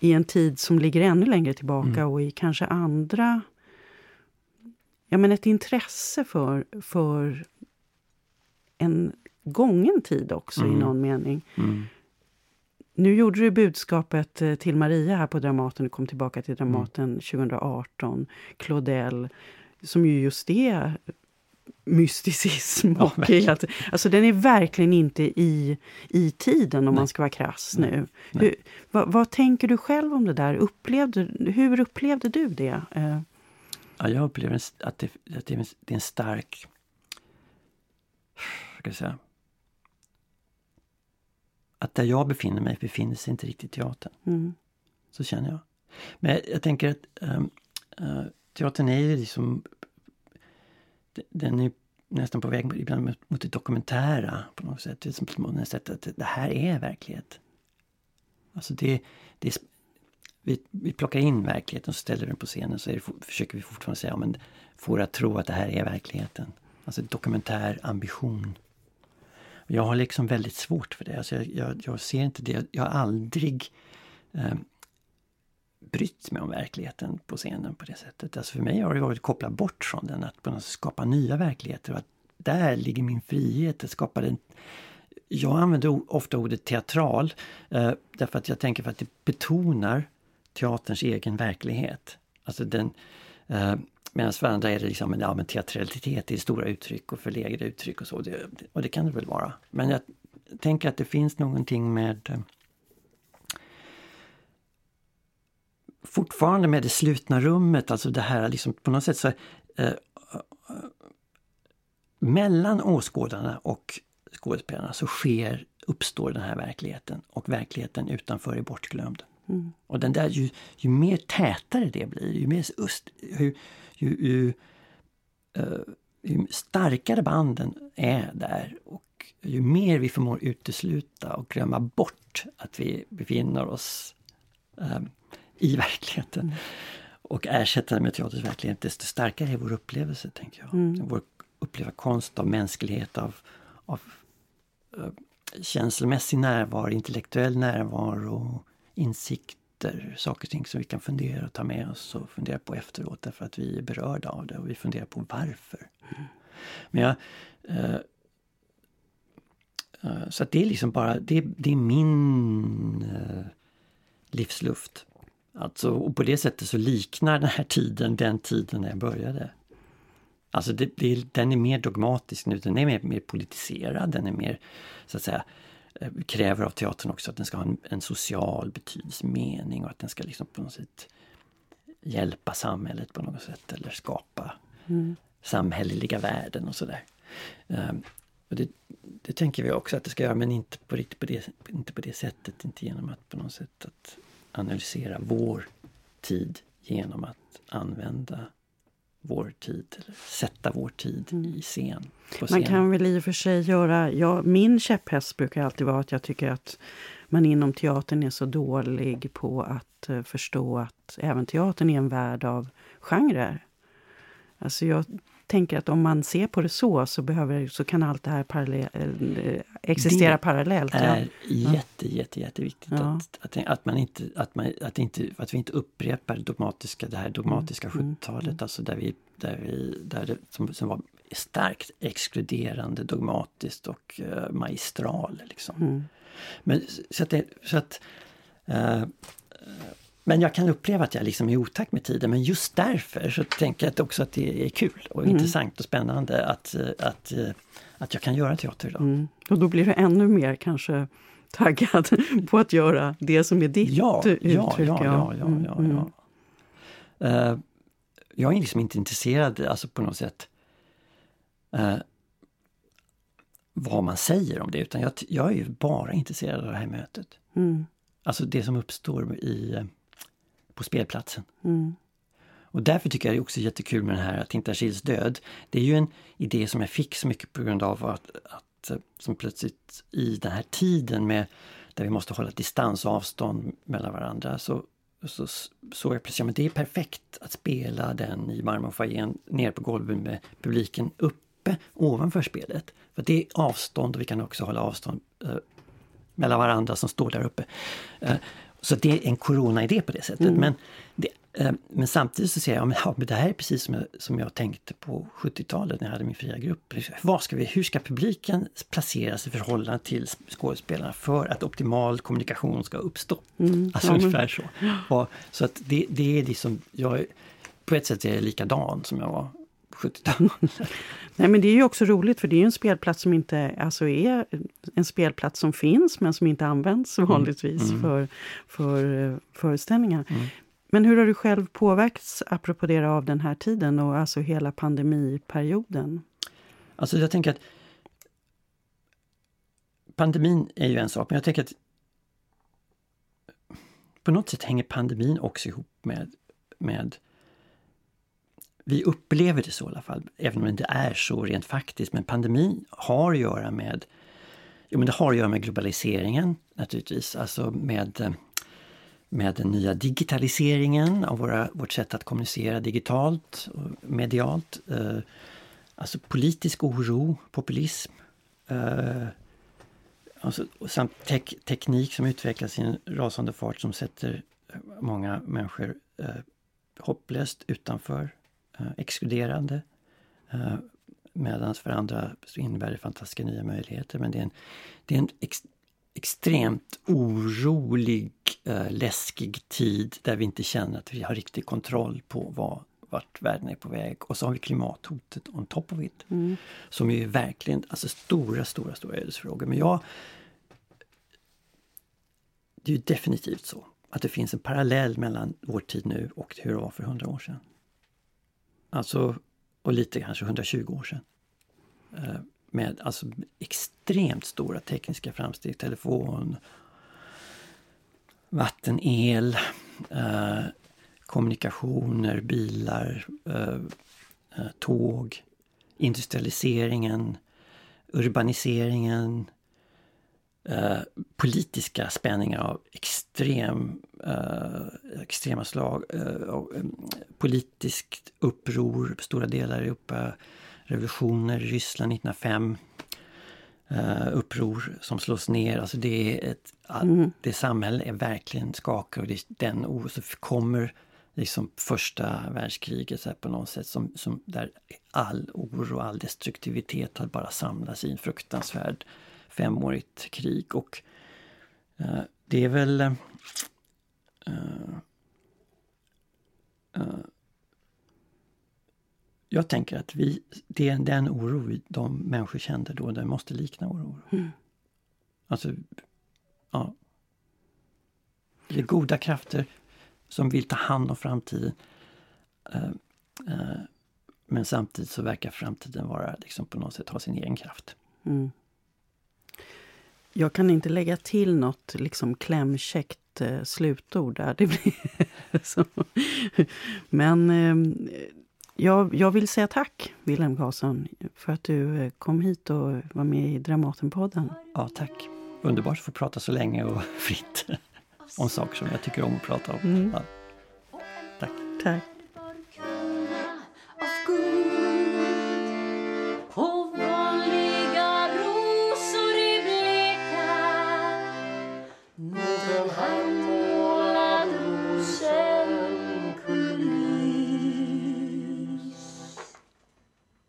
i en tid som ligger ännu längre tillbaka mm. och i kanske andra... Ja, men ett intresse för, för en gången tid också mm. i någon mening. Mm. Nu gjorde du budskapet eh, till Maria här på Dramaten, du kom tillbaka till Dramaten 2018. Claudel, som ju just är mysticism. Ja, och att, alltså den är verkligen inte i, i tiden om Nej. man ska vara krass Nej. nu. Hur, vad, vad, tänker du själv om det där? Upplevde, hur upplevde du det? Eh. Ja, jag upplever att det, att det är en stark... Ska jag säga, att där jag befinner mig befinner sig inte riktigt teatern. Mm. Så känner jag. Men jag tänker att um, uh, teatern är ju liksom den är nästan på väg ibland mot det dokumentära på något sätt. På något sätt att det här är verklighet. Alltså det, det vi, vi plockar in verkligheten och ställer den på scenen så det, försöker vi fortfarande säga, ja, men får att tro att det här är verkligheten. Alltså dokumentär ambition. Jag har liksom väldigt svårt för det. Alltså jag, jag, jag ser inte det. Jag har aldrig eh, brytt mig om verkligheten på scenen på det sättet. Alltså för mig har det varit att koppla bort från den, att på något sätt skapa nya verkligheter. Och att där ligger min frihet, att skapa den jag använder ofta ordet teatral eh, därför att jag tänker för att det betonar teaterns egen verklighet. Alltså den, eh, Medan för andra är det liksom, ja, men teatralitet är stora uttryck och förlegade uttryck och så. Det, och det kan det väl vara. Men jag tänker att det finns någonting med eh, fortfarande med det slutna rummet, alltså det här liksom på något sätt så eh, mellan åskådarna och skådespelarna så sker, uppstår den här verkligheten och verkligheten utanför är bortglömd. Mm. Och den där, ju, ju mer tätare det blir, ju mer öst, ju, ju, ju, uh, ju starkare banden är där och ju mer vi förmår utesluta och glömma bort att vi befinner oss uh, i verkligheten. Mm. Och ersätta den med teaterns verklighet, desto starkare är vår upplevelse, tänker jag. Mm. Vår uppleva konst av mänsklighet, av, av uh, känslomässig närvaro, intellektuell närvaro, insikter, saker och ting som vi kan fundera och ta med oss och fundera på efteråt därför att vi är berörda av det och vi funderar på varför. Mm. Men jag, uh, uh, så det är liksom bara, det, det är min livsluft. Alltså, och på det sättet så liknar den här tiden den tiden när jag började. Alltså det, det, den är mer dogmatisk nu, den är mer, mer politiserad, den är mer så att säga eh, kräver av teatern också att den ska ha en, en social betydelse, mening och att den ska liksom på något sätt hjälpa samhället på något sätt eller skapa mm. samhälleliga värden och sådär. Um, och det, det, tänker vi också att det ska göra men inte på, riktigt på det, inte på det sättet, inte genom att på något sätt att analysera vår tid genom att använda vår tid, sätta vår tid mm. i scen. Man kan väl i och för sig göra, ja, min käpphäst brukar alltid vara att jag tycker att man inom teatern är så dålig på att uh, förstå att även teatern är en värld av genrer. Alltså jag tänker att om man ser på det så, så, behöver, så kan allt det här parallell, eh, existera det parallellt. Det är ja. jätte, jätte, jätteviktigt ja. att, att, att, man inte, att, man, att, inte, att vi inte upprepar dogmatiska, det här dogmatiska mm. 70-talet, mm. alltså där vi, där vi, där det, som, som var starkt exkluderande, dogmatiskt och uh, magistral. Liksom. Mm. Men, så att, det, så att uh, men jag kan uppleva att jag liksom är otakt med tiden men just därför så tänker jag också att det är kul och mm. intressant och spännande att, att, att jag kan göra teater idag. Mm. Och då blir du ännu mer kanske taggad på att göra det som är ditt ja, uttryck. Ja, ja, ja, ja, mm, ja, ja. Uh, jag är liksom inte intresserad alltså på något sätt uh, vad man säger om det utan jag, jag är ju bara intresserad av det här mötet. Mm. Alltså det som uppstår i på spelplatsen. Mm. Och därför tycker jag det är också jättekul med den här Tintagils död. Det är ju en idé som jag fick så mycket på grund av att, att som plötsligt i den här tiden med där vi måste hålla distans och avstånd mellan varandra så så såg jag plötsligt att ja, det är perfekt att spela den i marmorfoajén ner på golvet med publiken uppe ovanför spelet. För det är avstånd och vi kan också hålla avstånd eh, mellan varandra som står där uppe. Eh, så det är en corona-idé på det sättet. Mm. Men, det, eh, men samtidigt så ser jag ja, det här är precis som jag, som jag tänkte på 70-talet när jag hade min fria grupp. Vad ska vi, hur ska publiken placeras i förhållande till skådespelarna för att optimal kommunikation ska uppstå? Mm. Alltså ja, ungefär så. Och, så att det, det är liksom, jag, på ett sätt är jag likadan som jag var 70-talet. Nej men det är ju också roligt för det är en spelplats som inte alltså är en spelplats som finns men som inte används mm. vanligtvis mm. för, för eh, föreställningar. Mm. Men hur har du själv påverkats, apropå det, av den här tiden och alltså hela pandemiperioden? Alltså jag tänker att pandemin är ju en sak, men jag tänker att på något sätt hänger pandemin också ihop med, med vi upplever det så i alla fall, även om det inte är så rent faktiskt. Men pandemin har att göra med Jo, men det har att göra med globaliseringen naturligtvis, alltså med, med den nya digitaliseringen av våra, vårt sätt att kommunicera digitalt och medialt. Eh, alltså politisk oro, populism. Eh, alltså, samt tek, teknik som utvecklas i en rasande fart som sätter många människor eh, hopplöst utanför exkluderande. Eh, Medan för andra innebär det fantastiska nya möjligheter. Men det är en, det är en ex, extremt orolig, eh, läskig tid där vi inte känner att vi har riktig kontroll på vad, vart världen är på väg. Och så har vi klimathotet on top of it. Mm. Som är verkligen alltså stora, stora, stora ödesfrågor. Men jag... Det är ju definitivt så att det finns en parallell mellan vår tid nu och hur det var för hundra år sedan. Alltså, och lite kanske 120 år sedan. Eh, med alltså extremt stora tekniska framsteg. Telefon, vatten, el, eh, kommunikationer, bilar, eh, eh tåg, industrialiseringen, urbaniseringen, eh, politiska spänningar av extrem, eh, extrema slag. Eh, politiskt uppror stora delar i Europa. Revolutioner i Ryssland 1905. Uh, uppror som slås ner. Alltså det är ett, mm. det samhället är verkligen skakat och det är den oro. Så kommer liksom första världskriget så på något sätt som, som där all oro och all destruktivitet har bara samlats i en fruktansvärd femårigt krig. Och uh, det är väl uh, jag tänker att vi, det är den oro de människor kände då, den måste likna vår oro. Mm. Alltså, ja. Det är goda krafter som vill ta hand om framtiden. Men samtidigt så verkar framtiden vara liksom på något sätt ha sin egen kraft. Mm. Jag kan inte lägga till något liksom klämkäckt eh, slutord där. Det blir så. Men eh, jag, jag vill säga tack, Wilhelm Karlsson, för att du eh, kom hit och var med i Dramatenpodden. Ja, tack. Underbart att få prata så länge och fritt om saker som jag tycker om att prata om. Mm. Ja. Tack. Tack.